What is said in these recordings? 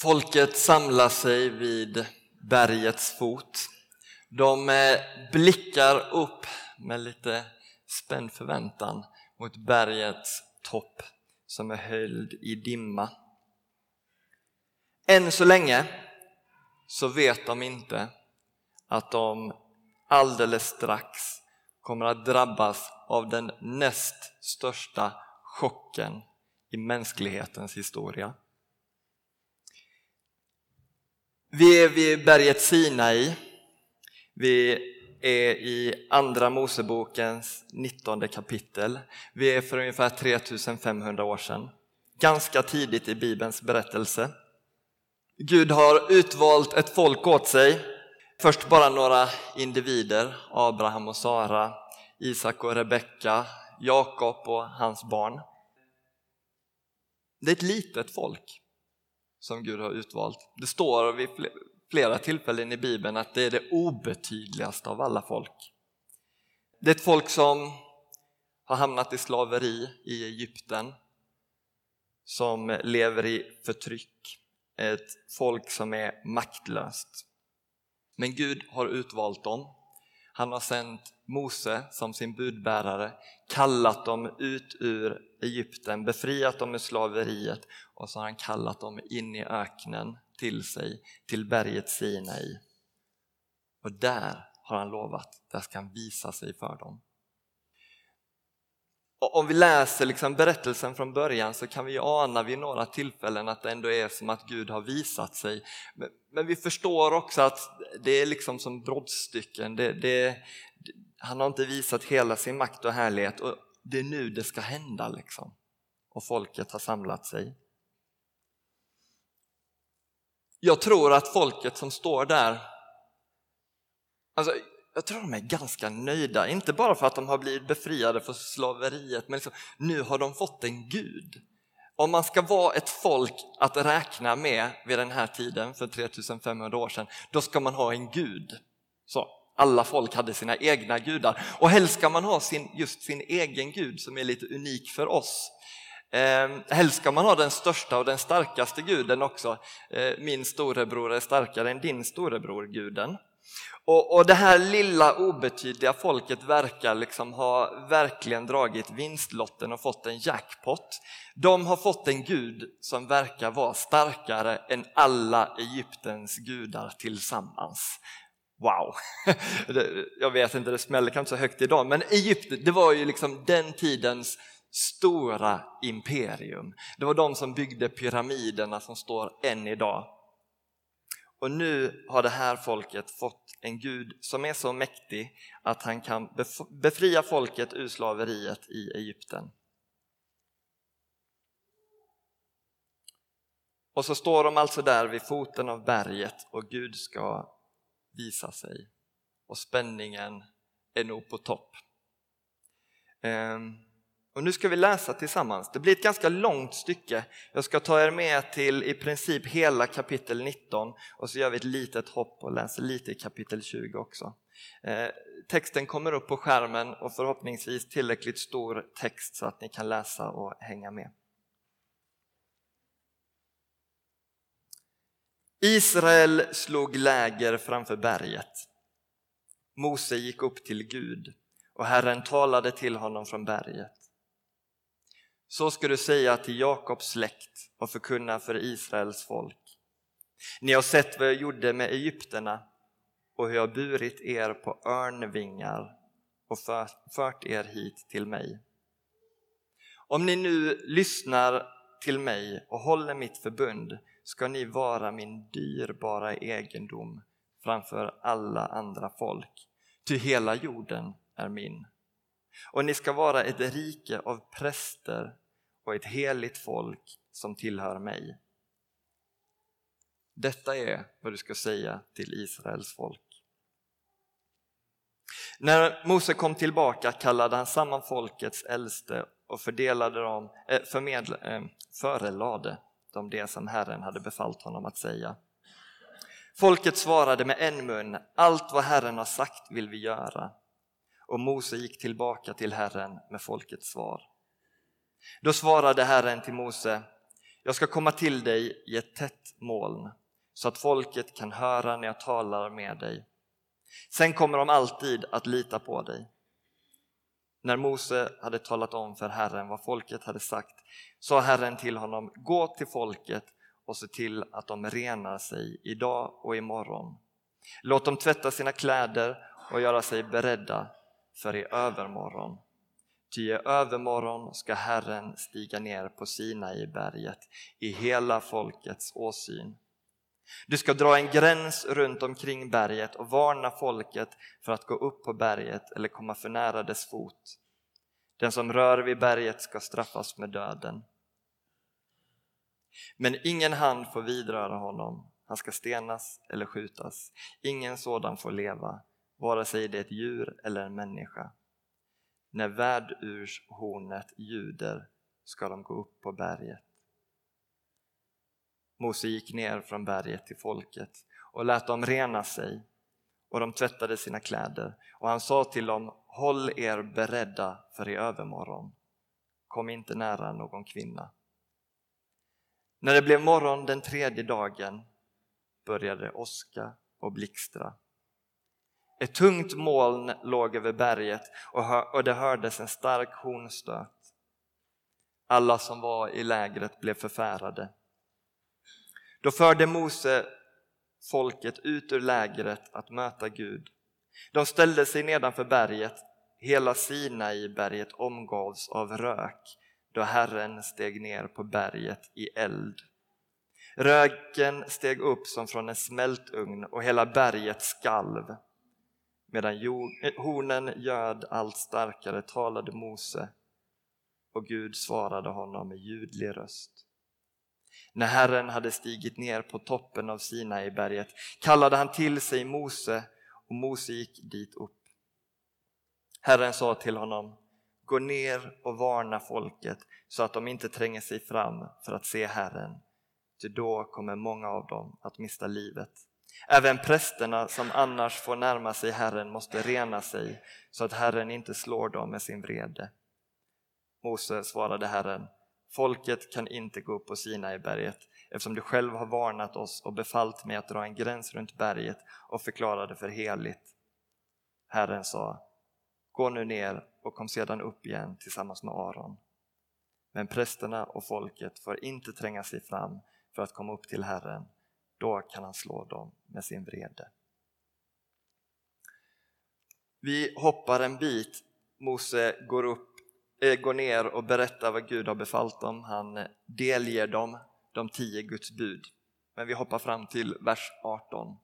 Folket samlar sig vid bergets fot. De eh, blickar upp med lite spänd förväntan mot bergets topp som är höljd i dimma. Än så länge så vet de inte att de alldeles strax kommer att drabbas av den näst största chocken i mänsklighetens historia. Vi är vid berget Sinai. Vi är i Andra Mosebokens 19 kapitel. Vi är för ungefär 3500 år sedan. Ganska tidigt i Bibelns berättelse. Gud har utvalt ett folk åt sig. Först bara några individer, Abraham och Sara, Isak och Rebecka, Jakob och hans barn. Det är ett litet folk som Gud har utvalt. Det står vid flera tillfällen i Bibeln att det är det obetydligaste av alla folk. Det är ett folk som har hamnat i slaveri i Egypten, som lever i förtryck, ett folk som är maktlöst. Men Gud har utvalt dem. Han har sänt Mose som sin budbärare, kallat dem ut ur Egypten, befriat dem ur slaveriet och så har han kallat dem in i öknen till sig, till berget Sinai. Och där har han lovat, där ska han visa sig för dem. Och om vi läser liksom berättelsen från början så kan vi ana vid några tillfällen att det ändå är som att Gud har visat sig. Men vi förstår också att det är liksom som brottstycken. Det, det, han har inte visat hela sin makt och härlighet och det är nu det ska hända. Liksom. Och folket har samlat sig. Jag tror att folket som står där, alltså, jag tror de är ganska nöjda, inte bara för att de har blivit befriade från slaveriet, men liksom, nu har de fått en gud. Om man ska vara ett folk att räkna med vid den här tiden, för 3500 år sedan, då ska man ha en gud. Så, alla folk hade sina egna gudar och helst ska man ha sin, just sin egen gud som är lite unik för oss. Eh, helst ska man ha den största och den starkaste guden också. Eh, min storebror är starkare än din storebror, guden. Och, och det här lilla obetydliga folket verkar liksom ha verkligen dragit vinstlotten och fått en jackpot. De har fått en gud som verkar vara starkare än alla Egyptens gudar tillsammans. Wow! Jag vet inte, det smäller kanske så högt idag, men Egypten, det var ju liksom den tidens stora imperium. Det var de som byggde pyramiderna som står än idag. Och nu har det här folket fått en Gud som är så mäktig att han kan befria folket ur slaveriet i Egypten. Och så står de alltså där vid foten av berget och Gud ska visa sig. Och spänningen är nog på topp. Ehm, och nu ska vi läsa tillsammans. Det blir ett ganska långt stycke. Jag ska ta er med till i princip hela kapitel 19 och så gör vi ett litet hopp och läser lite i kapitel 20 också. Eh, texten kommer upp på skärmen och förhoppningsvis tillräckligt stor text så att ni kan läsa och hänga med. Israel slog läger framför berget. Mose gick upp till Gud och Herren talade till honom från berget. Så ska du säga till Jakobs släkt och förkunna för Israels folk. Ni har sett vad jag gjorde med egyptierna och hur jag burit er på örnvingar och fört er hit till mig. Om ni nu lyssnar till mig och håller mitt förbund ska ni vara min dyrbara egendom framför alla andra folk, ty hela jorden är min. Och ni ska vara ett rike av präster och ett heligt folk som tillhör mig. Detta är vad du ska säga till Israels folk. När Mose kom tillbaka kallade han samman folkets äldste och fördelade dem, eh, förmedla, eh, förelade dem det som Herren hade befallt honom att säga. Folket svarade med en mun, allt vad Herren har sagt vill vi göra. Och Mose gick tillbaka till Herren med folkets svar. Då svarade Herren till Mose, Jag ska komma till dig i ett tätt moln så att folket kan höra när jag talar med dig. Sen kommer de alltid att lita på dig. När Mose hade talat om för Herren vad folket hade sagt sa Herren till honom, gå till folket och se till att de renar sig idag och imorgon. Låt dem tvätta sina kläder och göra sig beredda för i övermorgon. Ty i övermorgon ska Herren stiga ner på Sinai berget i hela folkets åsyn. Du ska dra en gräns runt omkring berget och varna folket för att gå upp på berget eller komma för nära dess fot. Den som rör vid berget ska straffas med döden. Men ingen hand får vidröra honom, han ska stenas eller skjutas. Ingen sådan får leva, vare sig det är ett djur eller en människa. När värdurshornet ljuder ska de gå upp på berget. Mose gick ner från berget till folket och lät dem rena sig och de tvättade sina kläder och han sa till dem Håll er beredda för i övermorgon. Kom inte nära någon kvinna. När det blev morgon den tredje dagen började åska och blixtra. Ett tungt moln låg över berget och det hördes en stark hornstöt. Alla som var i lägret blev förfärade. Då förde Mose folket ut ur lägret att möta Gud. De ställde sig nedanför berget, hela Sinai-berget omgavs av rök då Herren steg ner på berget i eld. Röken steg upp som från en smältugn och hela berget skalv. Medan hornen göd allt starkare talade Mose och Gud svarade honom med ljudlig röst. När Herren hade stigit ner på toppen av Sinai-berget kallade han till sig Mose och Mose gick dit upp. Herren sa till honom, gå ner och varna folket så att de inte tränger sig fram för att se Herren, ty då kommer många av dem att mista livet. Även prästerna som annars får närma sig Herren måste rena sig så att Herren inte slår dem med sin vrede. Mose svarade Herren, folket kan inte gå upp på Sinai-berget eftersom du själv har varnat oss och befallt mig att dra en gräns runt berget och förklara det för heligt. Herren sa, gå nu ner och kom sedan upp igen tillsammans med Aron. Men prästerna och folket får inte tränga sig fram för att komma upp till Herren, då kan han slå dem med sin vrede. Vi hoppar en bit, Mose går, upp, går ner och berättar vad Gud har befallt dem, han delger dem de tio Guds bud. Men vi hoppar fram till vers 18.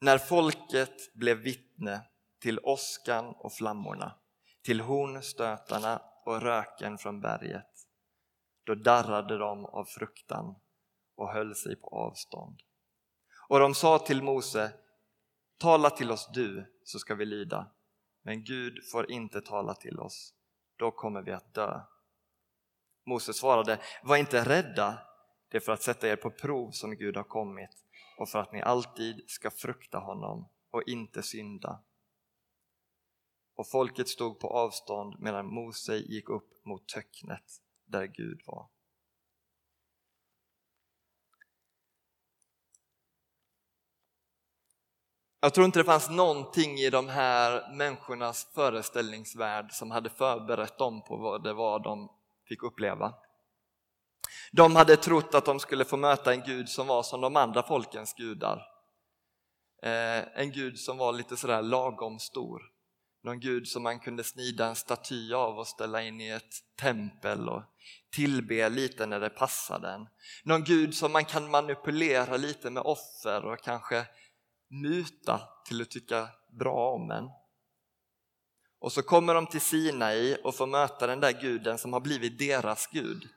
När folket blev vittne till åskan och flammorna, till hornstötarna och röken från berget, då darrade de av fruktan och höll sig på avstånd. Och de sa till Mose, tala till oss du så ska vi lyda, men Gud får inte tala till oss, då kommer vi att dö. Mose svarade, var inte rädda, det är för att sätta er på prov som Gud har kommit och för att ni alltid ska frukta honom och inte synda. Och folket stod på avstånd medan Mose gick upp mot töcknet där Gud var. Jag tror inte det fanns någonting i de här människornas föreställningsvärld som hade förberett dem på vad det var de fick uppleva. De hade trott att de skulle få möta en Gud som var som de andra folkens gudar. Eh, en Gud som var lite sådär lagom stor. Någon Gud som man kunde snida en staty av och ställa in i ett tempel och tillbe lite när det passade en. Någon Gud som man kan manipulera lite med offer och kanske muta till att tycka bra om en. Och så kommer de till Sinai och får möta den där guden som har blivit deras gud.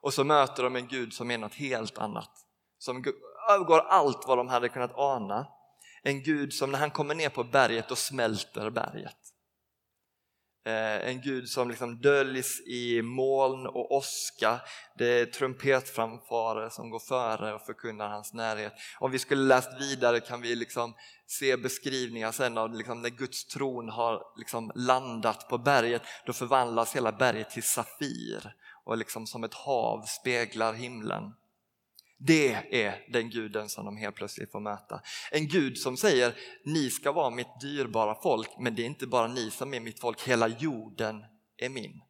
Och så möter de en gud som är något helt annat, som övergår allt vad de hade kunnat ana. En gud som när han kommer ner på berget och smälter berget. Eh, en Gud som liksom döljs i moln och åska. Det är trumpetframfarer som går före och förkunnar hans närhet. Om vi skulle läst vidare kan vi liksom se beskrivningar sen av liksom när Guds tron har liksom landat på berget. Då förvandlas hela berget till safir och liksom som ett hav speglar himlen. Det är den guden som de helt plötsligt får möta. En gud som säger ni ska vara mitt dyrbara folk men det är inte bara ni som är mitt folk, hela jorden är min.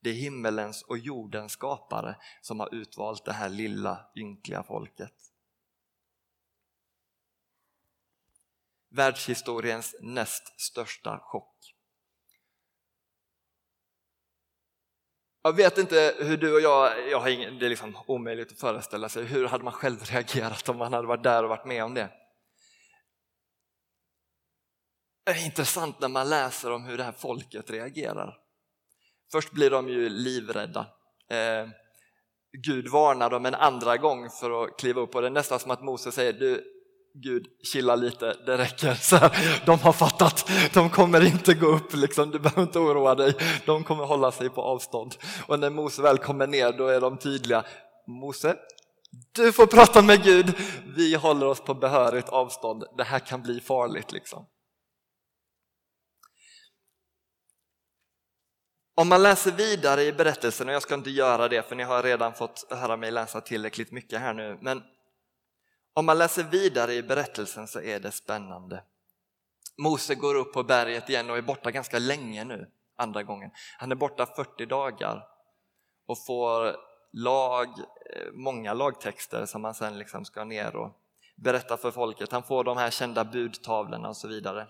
Det är himmelens och jordens skapare som har utvalt det här lilla ynkliga folket. Världshistoriens näst största chock. Jag vet inte hur du och jag, jag har ingen, det är liksom omöjligt att föreställa sig, hur hade man själv reagerat om man hade varit där och varit med om det? Det är intressant när man läser om hur det här folket reagerar. Först blir de ju livrädda. Eh, Gud varnar dem en andra gång för att kliva upp och det är nästan som att Moses säger du, Gud, chilla lite, det räcker. Så här, de har fattat, de kommer inte gå upp, liksom. du behöver inte oroa dig, de kommer hålla sig på avstånd. Och när Mose väl kommer ner då är de tydliga, Mose, du får prata med Gud, vi håller oss på behörigt avstånd, det här kan bli farligt. Liksom. Om man läser vidare i berättelsen, och jag ska inte göra det för ni har redan fått höra mig läsa tillräckligt mycket här nu, men om man läser vidare i berättelsen så är det spännande. Mose går upp på berget igen och är borta ganska länge nu, andra gången. Han är borta 40 dagar och får lag, eh, många lagtexter som han sen liksom ska ner och berätta för folket. Han får de här kända budtavlorna och så vidare.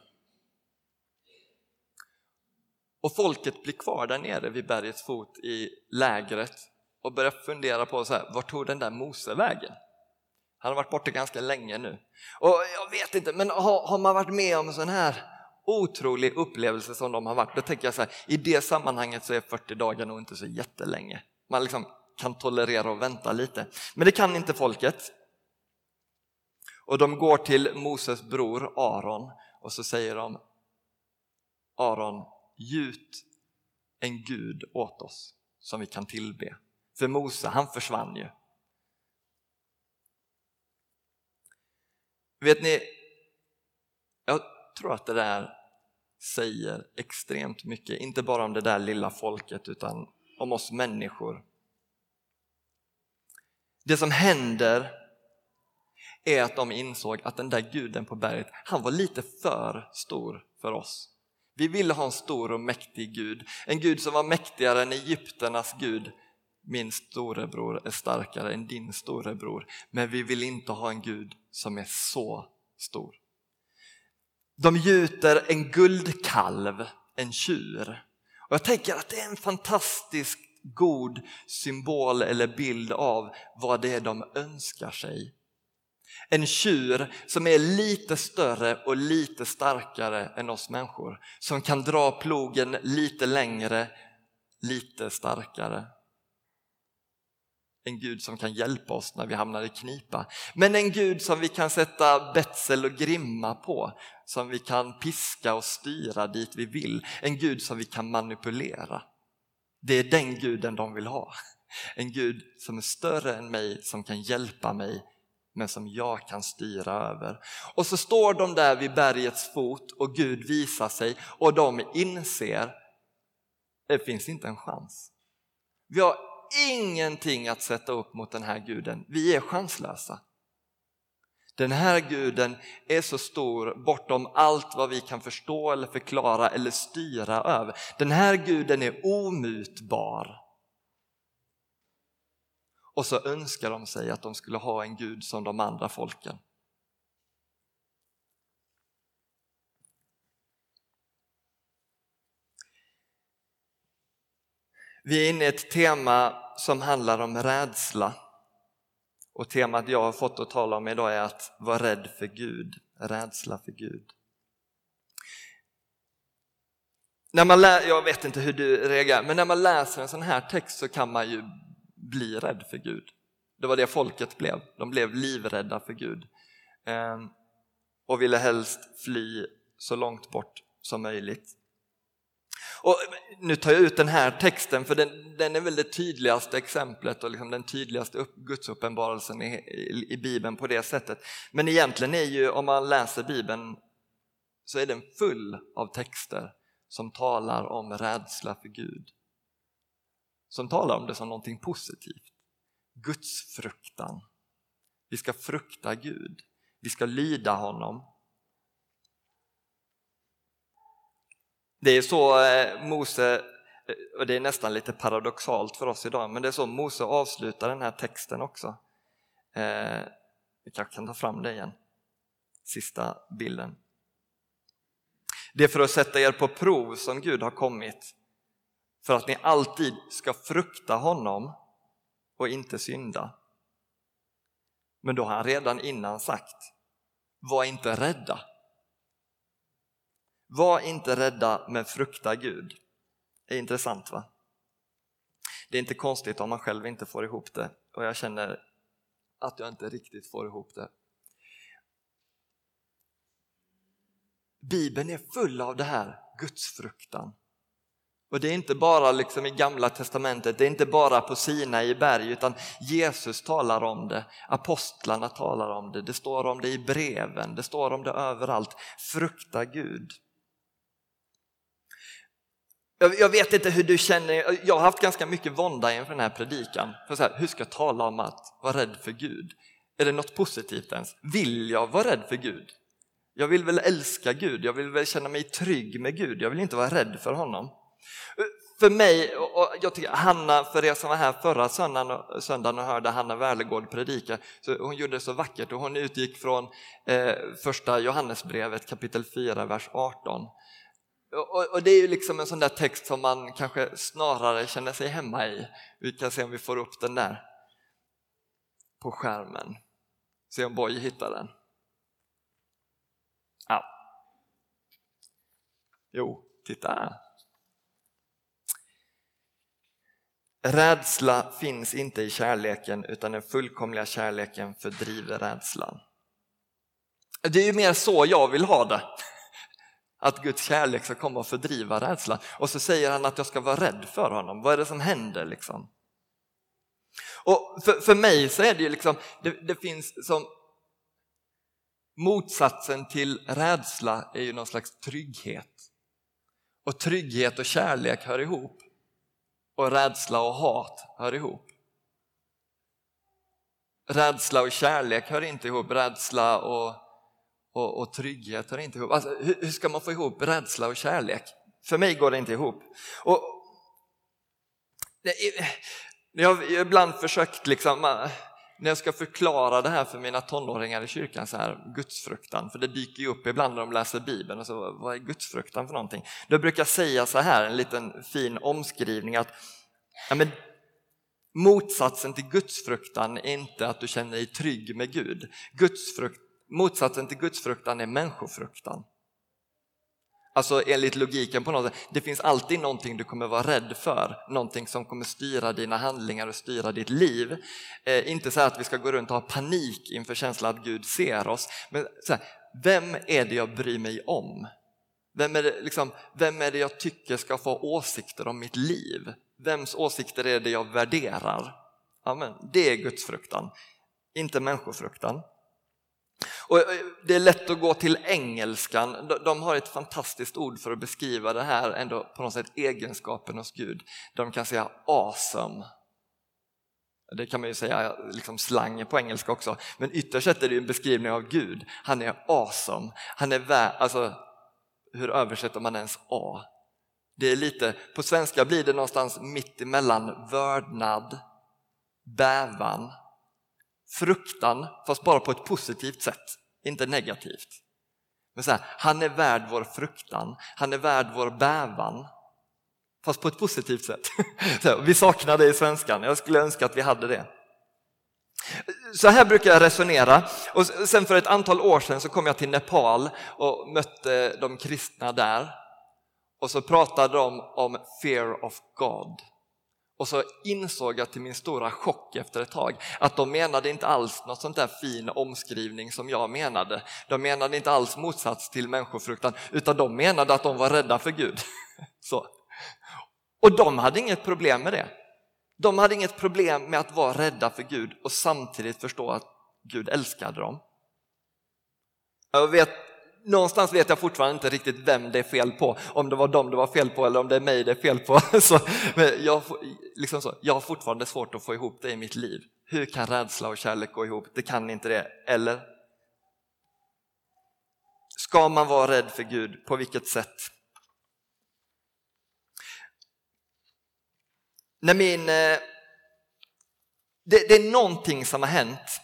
Och folket blir kvar där nere vid bergets fot i lägret och börjar fundera på så här, vart tog den där Mose vägen? Han har varit borta ganska länge nu. Och jag vet inte, men har, har man varit med om en sån här otrolig upplevelse som de har varit, då tänker jag så här, i det sammanhanget så är 40 dagar nog inte så jättelänge. Man liksom kan tolerera och vänta lite. Men det kan inte folket. Och de går till Moses bror Aron och så säger de Aron, gjut en gud åt oss som vi kan tillbe. För Mose, han försvann ju. Vet ni, jag tror att det där säger extremt mycket, inte bara om det där lilla folket utan om oss människor. Det som händer är att de insåg att den där guden på berget, han var lite för stor för oss. Vi ville ha en stor och mäktig Gud, en Gud som var mäktigare än Egypternas Gud. Min storebror är starkare än din storebror, men vi vill inte ha en Gud som är så stor. De gjuter en guldkalv, en tjur. Och jag tänker att det är en fantastisk god symbol eller bild av vad det är de önskar sig. En tjur som är lite större och lite starkare än oss människor. Som kan dra plogen lite längre, lite starkare en Gud som kan hjälpa oss när vi hamnar i knipa. Men en Gud som vi kan sätta betsel och grimma på, som vi kan piska och styra dit vi vill. En Gud som vi kan manipulera. Det är den guden de vill ha. En Gud som är större än mig, som kan hjälpa mig, men som jag kan styra över. Och så står de där vid bergets fot och Gud visar sig och de inser, det finns inte en chans. Vi har ingenting att sätta upp mot den här guden. Vi är chanslösa. Den här guden är så stor bortom allt vad vi kan förstå eller förklara eller styra över. Den här guden är omutbar. Och så önskar de sig att de skulle ha en gud som de andra folken. Vi är inne i ett tema som handlar om rädsla. Och temat jag har fått att tala om idag är att vara rädd för Gud, rädsla för Gud. När man lä- jag vet inte hur du reagerar, men när man läser en sån här text så kan man ju bli rädd för Gud. Det var det folket blev, de blev livrädda för Gud ehm, och ville helst fly så långt bort som möjligt. Och eh, nu tar jag ut den här texten för den, den är väl det tydligaste exemplet och liksom den tydligaste upp, gudsuppenbarelsen i, i, i Bibeln på det sättet. Men egentligen är ju, om man läser Bibeln, så är den full av texter som talar om rädsla för Gud. Som talar om det som någonting positivt. Guds fruktan. Vi ska frukta Gud. Vi ska lyda honom. Det är så eh, Mose, eh, och det är nästan lite paradoxalt för oss idag, men det är så Mose avslutar den här texten också. Eh, vi kanske kan ta fram det igen, sista bilden. Det är för att sätta er på prov som Gud har kommit, för att ni alltid ska frukta honom och inte synda. Men då har han redan innan sagt, var inte rädda. Var inte rädda men frukta Gud. Det är intressant va? Det är inte konstigt om man själv inte får ihop det och jag känner att jag inte riktigt får ihop det. Bibeln är full av det här, gudsfruktan. Och det är inte bara liksom i gamla testamentet, det är inte bara på Sina i berg utan Jesus talar om det, apostlarna talar om det, det står om det i breven, det står om det överallt. Frukta Gud. Jag vet inte hur du känner, jag har haft ganska mycket vånda inför den här predikan. För så här, hur ska jag tala om att vara rädd för Gud? Är det något positivt ens? Vill jag vara rädd för Gud? Jag vill väl älska Gud, jag vill väl känna mig trygg med Gud, jag vill inte vara rädd för honom. För mig, och jag tycker Hanna, för er som var här förra söndagen, söndagen och hörde Hanna Wärlegård predika, så hon gjorde det så vackert och hon utgick från eh, första Johannesbrevet kapitel 4, vers 18. Och, och, det är ju liksom en sån där text som man kanske snarare känner sig hemma i. Vi kan se om vi får upp den där på skärmen. Se om Boy hittar den. Ja. Jo, titta här. Rädsla finns inte i kärleken utan den fullkomliga kärleken fördriver rädslan. Det är ju mer så jag vill ha det. Att Guds kärlek ska komma och fördriva rädslan. Och så säger han att jag ska vara rädd för honom. Vad är det som händer liksom? Och för, för mig så är det ju liksom, det, det finns som motsatsen till rädsla är ju någon slags trygghet. Och trygghet och kärlek hör ihop. Och rädsla och hat hör ihop. Rädsla och kärlek hör inte ihop, rädsla och, och, och trygghet hör inte ihop. Alltså, hur, hur, ska man få ihop rädsla och kärlek? För mig går det inte ihop. Och, jag har ibland försökt liksom, eh, när jag ska förklara det här för mina tonåringar i kyrkan, så här, gudsfruktan, för det dyker ju upp ibland när de läser Bibeln, och så, vad är gudsfruktan för någonting? Då brukar jag säga så här, en liten fin omskrivning att ja, men, motsatsen till gudsfruktan är inte att du känner dig trygg med Gud. Gudsfrukt, motsatsen till gudsfruktan är människofruktan. Alltså enligt logiken på något sätt, det finns alltid någonting du kommer vara rädd för, någonting som kommer styra dina handlingar och styra ditt liv. Eh, inte så att vi ska gå runt och ha panik inför känslan att Gud ser oss, men så här, vem är det jag bryr mig om? Vem är, det, liksom, vem är det jag tycker ska få åsikter om mitt liv? Vems åsikter är det jag värderar? Amen. Det är gudsfruktan, inte människofruktan. Och eh, det är lätt att gå till engelskan, de har ett fantastiskt ord för att beskriva det här, ändå på något sätt egenskapen hos Gud. De kan säga awesome. Det kan man ju säga liksom slang på engelska också, men ytterst sett är det en beskrivning av Gud. Han är awesome, han är värd, alltså hur översätter man ens A? Det är lite, på svenska blir det någonstans mitt emellan vördnad, bävan fruktan, fast bara på ett positivt sätt, inte negativt. Men så här, han är värd vår fruktan, han är värd vår bävan, fast på ett positivt sätt. Så, vi saknar det i svenskan, jag skulle önska att vi hade det. Så här brukar jag resonera. Och sen för ett antal år sedan så kom jag till Nepal och mötte de kristna där. Och så pratade de om fear of God. Och så insåg jag till min stora chock efter ett tag att de menade inte alls något sånt där fin omskrivning som jag menade. De menade inte alls motsats till människofruktan utan de menade att de var rädda för Gud. Så. Och de hade inget problem med det. De hade inget problem med att vara rädda för Gud och samtidigt förstå att Gud älskade dem. Jag vet, någonstans vet jag fortfarande inte riktigt vem det är fel på, om det var dem det var fel på eller om det är mig det är fel på. Så, jag, liksom så, jag har fortfarande svårt att få ihop det i mitt liv. Hur kan rädsla och kärlek gå ihop? Det kan inte det, eller? Ska man vara rädd för Gud? På vilket sätt? När min, eh, det, det är någonting som har hänt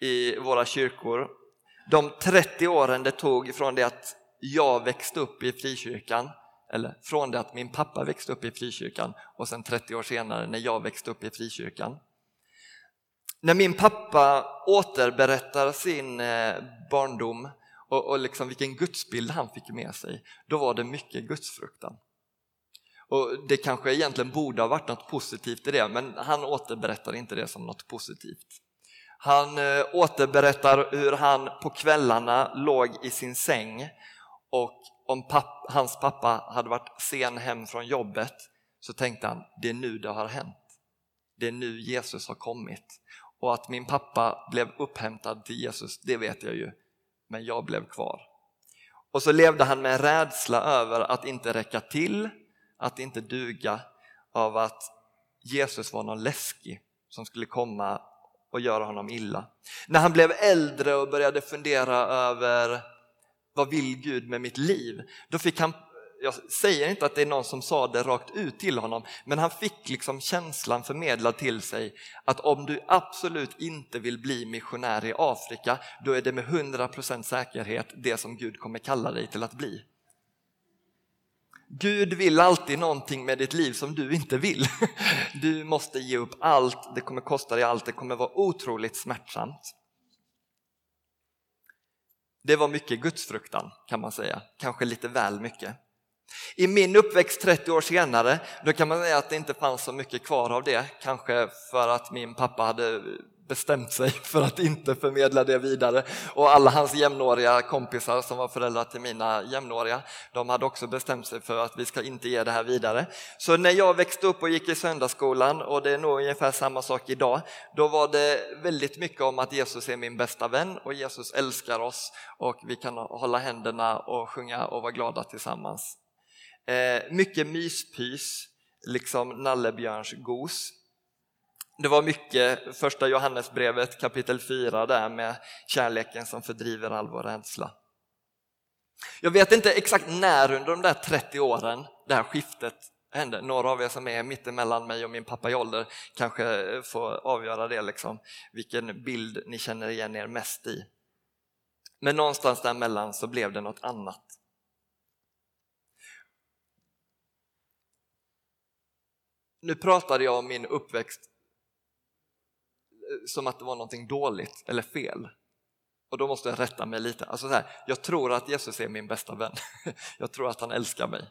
i våra kyrkor. De 30 åren det tog från det att jag växte upp i frikyrkan, eller från det att min pappa växte upp i frikyrkan och sen 30 år senare när jag växte upp i frikyrkan. När min pappa återberättar sin eh, barndom och, och liksom vilken gudsbild han fick med sig, då var det mycket gudsfruktan. Och Det kanske egentligen borde ha varit något positivt i det, men han återberättar inte det som något positivt. Han eh, återberättar hur han på kvällarna låg i sin säng och om papp, hans pappa hade varit sen hem från jobbet så tänkte han, det är nu det har hänt. Det är nu Jesus har kommit. Och att min pappa blev upphämtad till Jesus, det vet jag ju, men jag blev kvar. Och så levde han med en rädsla över att inte räcka till, att inte duga, av att Jesus var någon läskig som skulle komma och göra honom illa. När han blev äldre och började fundera över vad vill Gud med mitt liv? Då fick han, jag säger inte att det är någon som sa det rakt ut till honom, men han fick liksom känslan förmedlad till sig att om du absolut inte vill bli missionär i Afrika, då är det med 100% säkerhet det som Gud kommer kalla dig till att bli. Gud vill alltid någonting med ditt liv som du inte vill. Du måste ge upp allt, det kommer kosta dig allt, det kommer vara otroligt smärtsamt. Det var mycket gudsfruktan kan man säga, kanske lite väl mycket. I min uppväxt 30 år senare, då kan man säga att det inte fanns så mycket kvar av det, kanske för att min pappa hade bestämt sig för att inte förmedla det vidare. Och alla hans jämnåriga kompisar som var föräldrar till mina jämnåriga, de hade också bestämt sig för att vi ska inte ge det här vidare. Så när jag växte upp och gick i söndagsskolan, och det är nog ungefär samma sak idag, då var det väldigt mycket om att Jesus är min bästa vän och Jesus älskar oss och vi kan hålla händerna och sjunga och vara glada tillsammans. Eh, mycket myspys, liksom nallebjörns gos. Det var mycket första Johannesbrevet kapitel 4 där med kärleken som fördriver all vår rädsla. Jag vet inte exakt när under de där 30 åren det här skiftet hände. Några av er som är mittemellan mig och min pappa i ålder kanske får avgöra det, liksom, vilken bild ni känner igen er mest i. Men någonstans däremellan så blev det något annat. Nu pratade jag om min uppväxt som att det var någonting dåligt eller fel. Och då måste jag rätta mig lite. Alltså så här, jag tror att Jesus är min bästa vän. Jag tror att han älskar mig.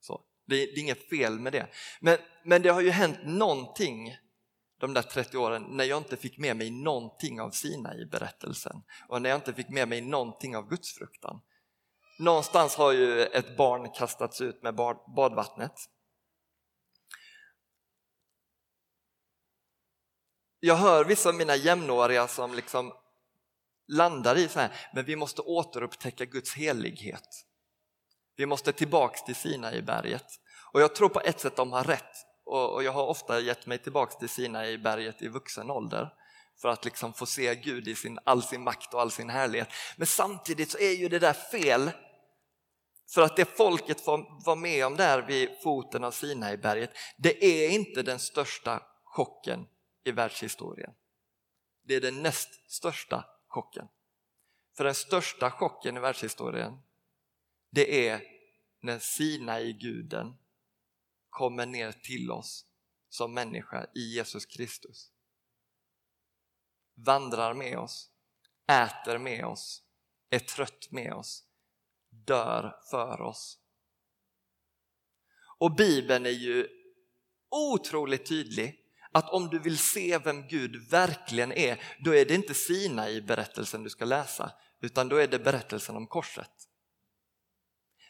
Så. Det, är, det är inget fel med det. Men, men det har ju hänt någonting de där 30 åren när jag inte fick med mig någonting av Sina i berättelsen och när jag inte fick med mig någonting av gudsfruktan. Någonstans har ju ett barn kastats ut med badvattnet Jag hör vissa av mina jämnåriga som liksom landar i så här, men vi måste återupptäcka Guds helighet. Vi måste tillbaks till Sina i berget. Och jag tror på ett sätt de har rätt. Och jag har ofta gett mig tillbaks till Sina i berget i vuxen ålder för att liksom få se Gud i sin, all sin makt och all sin härlighet. Men samtidigt så är ju det där fel. För att det folket får vara med om där vid foten av Sina i berget, det är inte den största chocken i världshistorien. Det är den näst största chocken. För den största chocken i världshistorien, det är när Sinai-guden kommer ner till oss som människa i Jesus Kristus. Vandrar med oss, äter med oss, är trött med oss, dör för oss. Och Bibeln är ju otroligt tydlig att om du vill se vem Gud verkligen är, då är det inte Sina i berättelsen du ska läsa, utan då är det berättelsen om korset.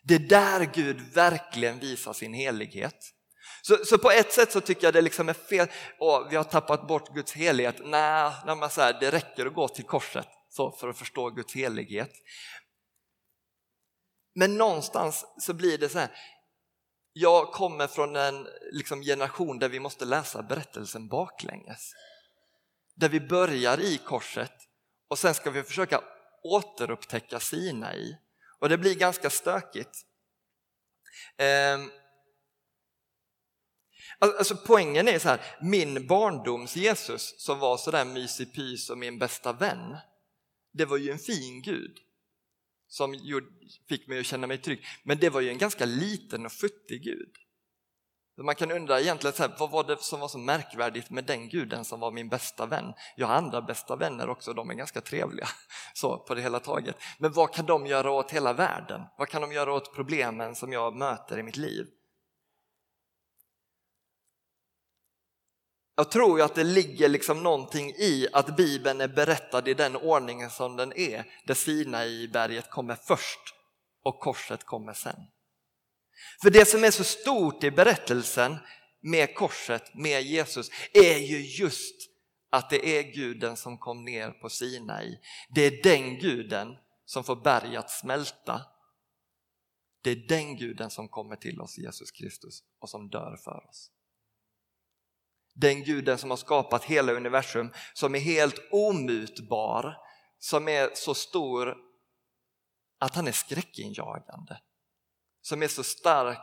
Det är där Gud verkligen visar sin helighet. Så, så på ett sätt så tycker jag det liksom är fel, Åh, vi har tappat bort Guds helighet. Nej, när man säger det räcker att gå till korset så för att förstå Guds helighet. Men någonstans så blir det så här, jag kommer från en liksom, generation där vi måste läsa berättelsen baklänges. Där vi börjar i korset och sen ska vi försöka återupptäcka Sinai. Och det blir ganska stökigt. Ehm, alltså poängen är så här, min barndoms Jesus som var sådär mysig pys och min bästa vän, det var ju en fin Gud som fick mig att känna mig trygg. Men det var ju en ganska liten och futtig Gud. Man kan undra egentligen så här, vad var det som var så märkvärdigt med den guden som var min bästa vän? Jag har andra bästa vänner också, de är ganska trevliga så på det hela taget. Men vad kan de göra åt hela världen? Vad kan de göra åt problemen som jag möter i mitt liv? Jag tror ju att det ligger liksom någonting i att Bibeln är berättad i den ordningen som den är, där Sinai-berget kommer först och korset kommer sen. För det som är så stort i berättelsen med korset, med Jesus, är ju just att det är guden som kom ner på Sinai. Det är den guden som får berget smälta. Det är den guden som kommer till oss, Jesus Kristus, och som dör för oss. Den guden som har skapat hela universum, som är helt omutbar, som är så stor att han är skräckinjagande. Som är så stark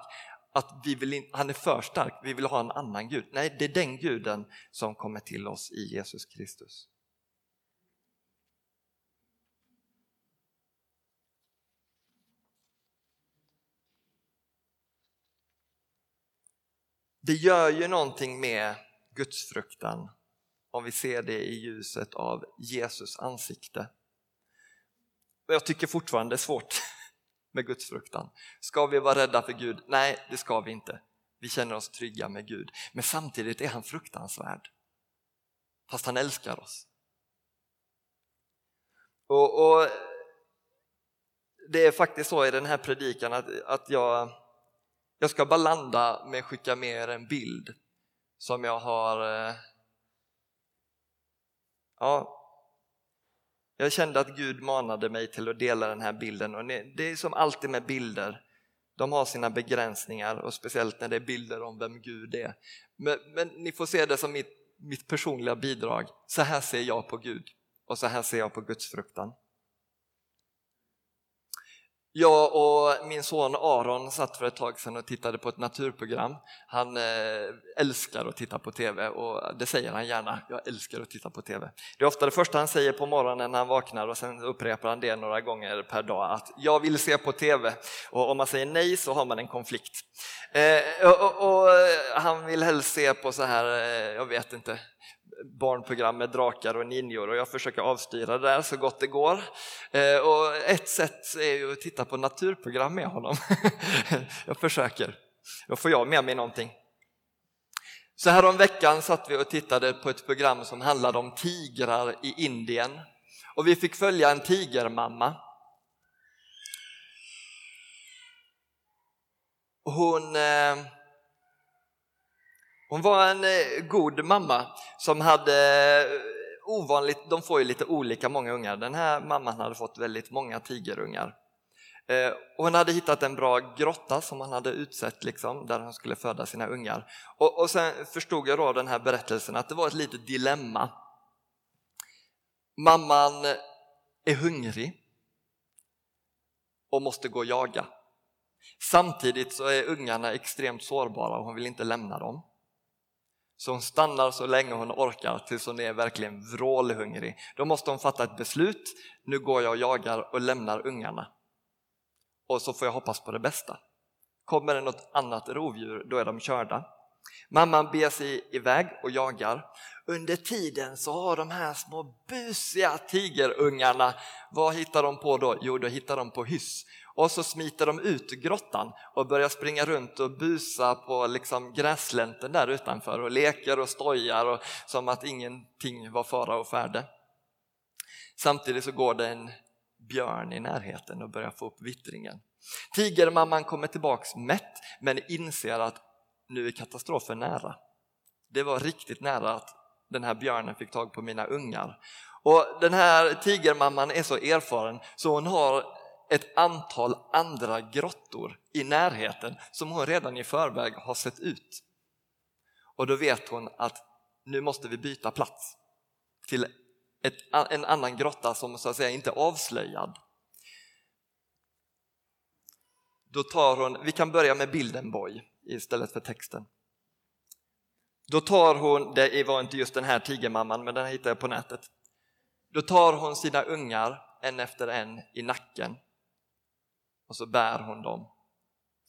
att vi vill in, han är för stark, vi vill ha en annan gud. Nej, det är den guden som kommer till oss i Jesus Kristus. Det gör ju någonting med gudsfruktan om vi ser det i ljuset av Jesus ansikte. Jag tycker fortfarande det är svårt med gudsfruktan. Ska vi vara rädda för Gud? Nej, det ska vi inte. Vi känner oss trygga med Gud. Men samtidigt är han fruktansvärd. Fast han älskar oss. Och, och Det är faktiskt så i den här predikan att, att jag, jag ska bara landa med att skicka med er en bild som jag har... Eh, ja, jag kände att Gud manade mig till att dela den här bilden och det är som alltid med bilder. De har sina begränsningar och speciellt när det är bilder om vem Gud är. Men, men ni får se det som mitt, mitt personliga bidrag. Så här ser jag på Gud och så här ser jag på Guds fruktan. Jag och min son Aron satt för ett tag sedan och tittade på ett naturprogram. Han eh, älskar att titta på TV och det säger han gärna. Jag älskar att titta på TV. Det är ofta det första han säger på morgonen när han vaknar och sen upprepar han det några gånger per dag att jag vill se på TV och om man säger nej så har man en konflikt. Eh, och, och, och, han vill helst se på så här, eh, jag vet inte, barnprogram med drakar och ninjor och jag försöker avstyra det där så gott det går. Eh, och ett sätt är ju att titta på naturprogram med honom. jag försöker, då får jag med mig någonting. Så här om veckan satt vi och tittade på ett program som handlade om tigrar i Indien och vi fick följa en tigermamma. Hon eh, hon var en eh, god mamma som hade eh, ovanligt, de får ju lite olika många ungar. Den här mamman hade fått väldigt många tigerungar. Och hon hade hittat en bra grotta som han hade utsett liksom, där hon skulle föda sina ungar. Och, och sen förstod jag då den här berättelsen att det var ett litet dilemma. Mamman är hungrig och måste gå och jaga. Samtidigt så är ungarna extremt sårbara och hon vill inte lämna dem. Så hon stannar så länge hon orkar tills hon är verkligen vrålhungrig. Då måste hon fatta ett beslut, nu går jag och jagar och lämnar ungarna. Och så får jag hoppas på det bästa. Kommer det något annat rovdjur, då är de körda. Mamman beger sig iväg och jagar. Under tiden så har de här små busiga tigerungarna, vad hittar de på då? Jo, då hittar de på hyss och så smiter de ut ur grottan och börjar springa runt och busa på liksom gräslänten där utanför och leker och stojar och, som att ingenting var fara och färde. Samtidigt så går det en björn i närheten och börjar få upp vittringen. Tigermamman kommer tillbaks mätt men inser att nu är katastrofen nära. Det var riktigt nära att den här björnen fick tag på mina ungar. Och Den här tigermamman är så erfaren så hon har ett antal andra grottor i närheten som hon redan i förväg har sett ut. Och då vet hon att nu måste vi byta plats till ett, en annan grotta som så att säga inte är avslöjad. Då tar hon, vi kan börja med bilden Boy istället för texten. Då tar hon, det var inte just den här tigermamman men den hittade jag på nätet. Då tar hon sina ungar en efter en i nacken och så bär hon dem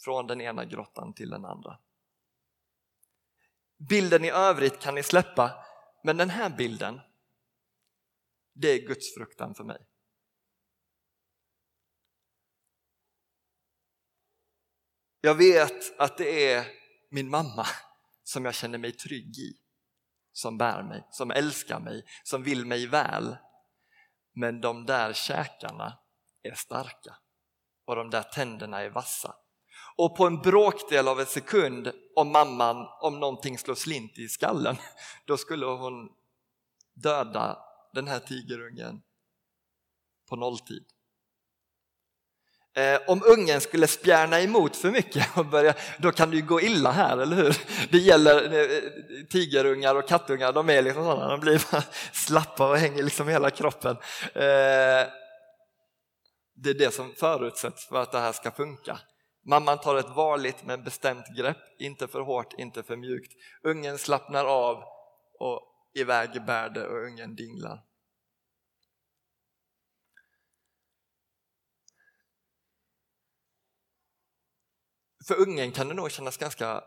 från den ena grottan till den andra. Bilden i övrigt kan ni släppa, men den här bilden, det är Guds fruktan för mig. Jag vet att det är min mamma som jag känner mig trygg i, som bär mig, som älskar mig, som vill mig väl. Men de där käkarna är starka och de där tänderna är vassa. Och på en bråkdel av en sekund, om mamman, om någonting slår slint i skallen, då skulle hon döda den här tigerungen på nolltid. Eh, om ungen skulle spjärna emot för mycket, och börja, då kan det ju gå illa här, eller hur? Det gäller eh, tigerungar och kattungar, de är liksom sådana, de blir slappa och hänger liksom hela kroppen. Eh, det är det som förutsätts för att det här ska funka. Mamman tar ett varligt men bestämt grepp, inte för hårt, inte för mjukt. Ungen slappnar av och iväg bär det och ungen dinglar. För ungen kan det nog kännas ganska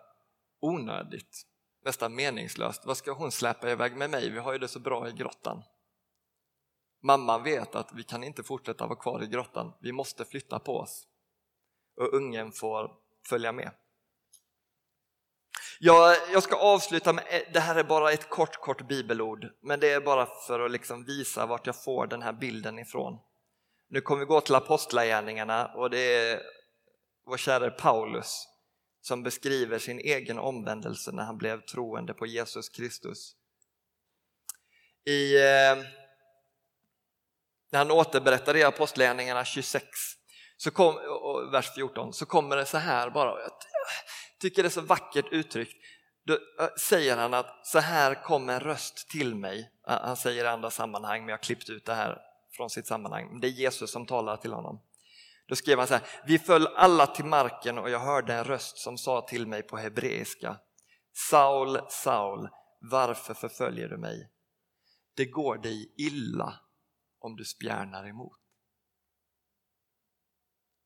onödigt, nästan meningslöst. Vad ska hon släpa iväg med mig? Vi har ju det så bra i grottan. Mamman vet att vi kan inte fortsätta vara kvar i grottan, vi måste flytta på oss. Och ungen får följa med. Jag, jag ska avsluta med, eh, det här är bara ett kort, kort bibelord, men det är bara för att liksom visa vart jag får den här bilden ifrån. Nu kommer vi gå till apostlagärningarna och det är vår käre Paulus som beskriver sin egen omvändelse när han blev troende på Jesus Kristus. I eh, när han återberättar i Apostlagärningarna 26, så kom, vers 14, så kommer det så här bara, jag tycker det är så vackert uttryckt. Då säger han att så här kom en röst till mig. Han säger i andra sammanhang, men jag har klippt ut det här från sitt sammanhang. Det är Jesus som talar till honom. Då skrev han så här, vi föll alla till marken och jag hörde en röst som sa till mig på hebreiska, Saul, Saul, varför förföljer du mig? Det går dig illa om du spjärnar emot.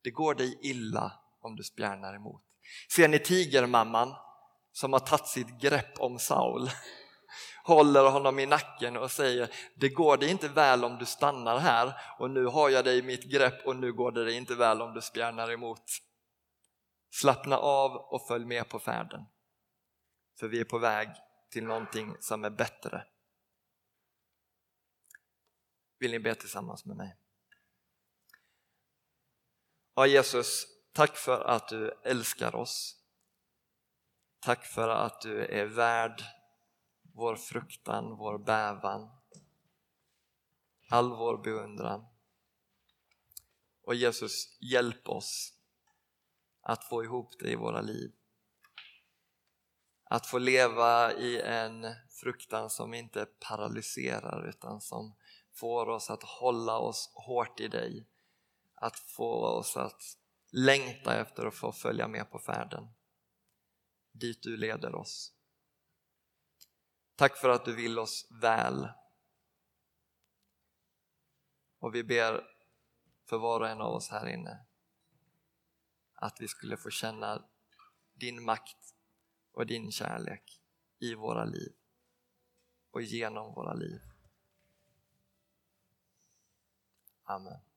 Det går dig illa om du spjärnar emot. Ser ni tigermamman som har tagit sitt grepp om Saul? Håller honom i nacken och säger det går dig inte väl om du stannar här och nu har jag dig i mitt grepp och nu går det dig inte väl om du spjärnar emot. Slappna av och följ med på färden. För vi är på väg till någonting som är bättre vill ni be tillsammans med mig? Ja, Jesus, tack för att du älskar oss. Tack för att du är värd vår fruktan, vår bävan, all vår beundran. Och Jesus, hjälp oss att få ihop det i våra liv. Att få leva i en fruktan som inte paralyserar utan som får oss att hålla oss hårt i dig, att få oss att längta efter att få följa med på färden dit du leder oss. Tack för att du vill oss väl. Och vi ber för var och en av oss här inne att vi skulle få känna din makt och din kärlek i våra liv och genom våra liv. Amen.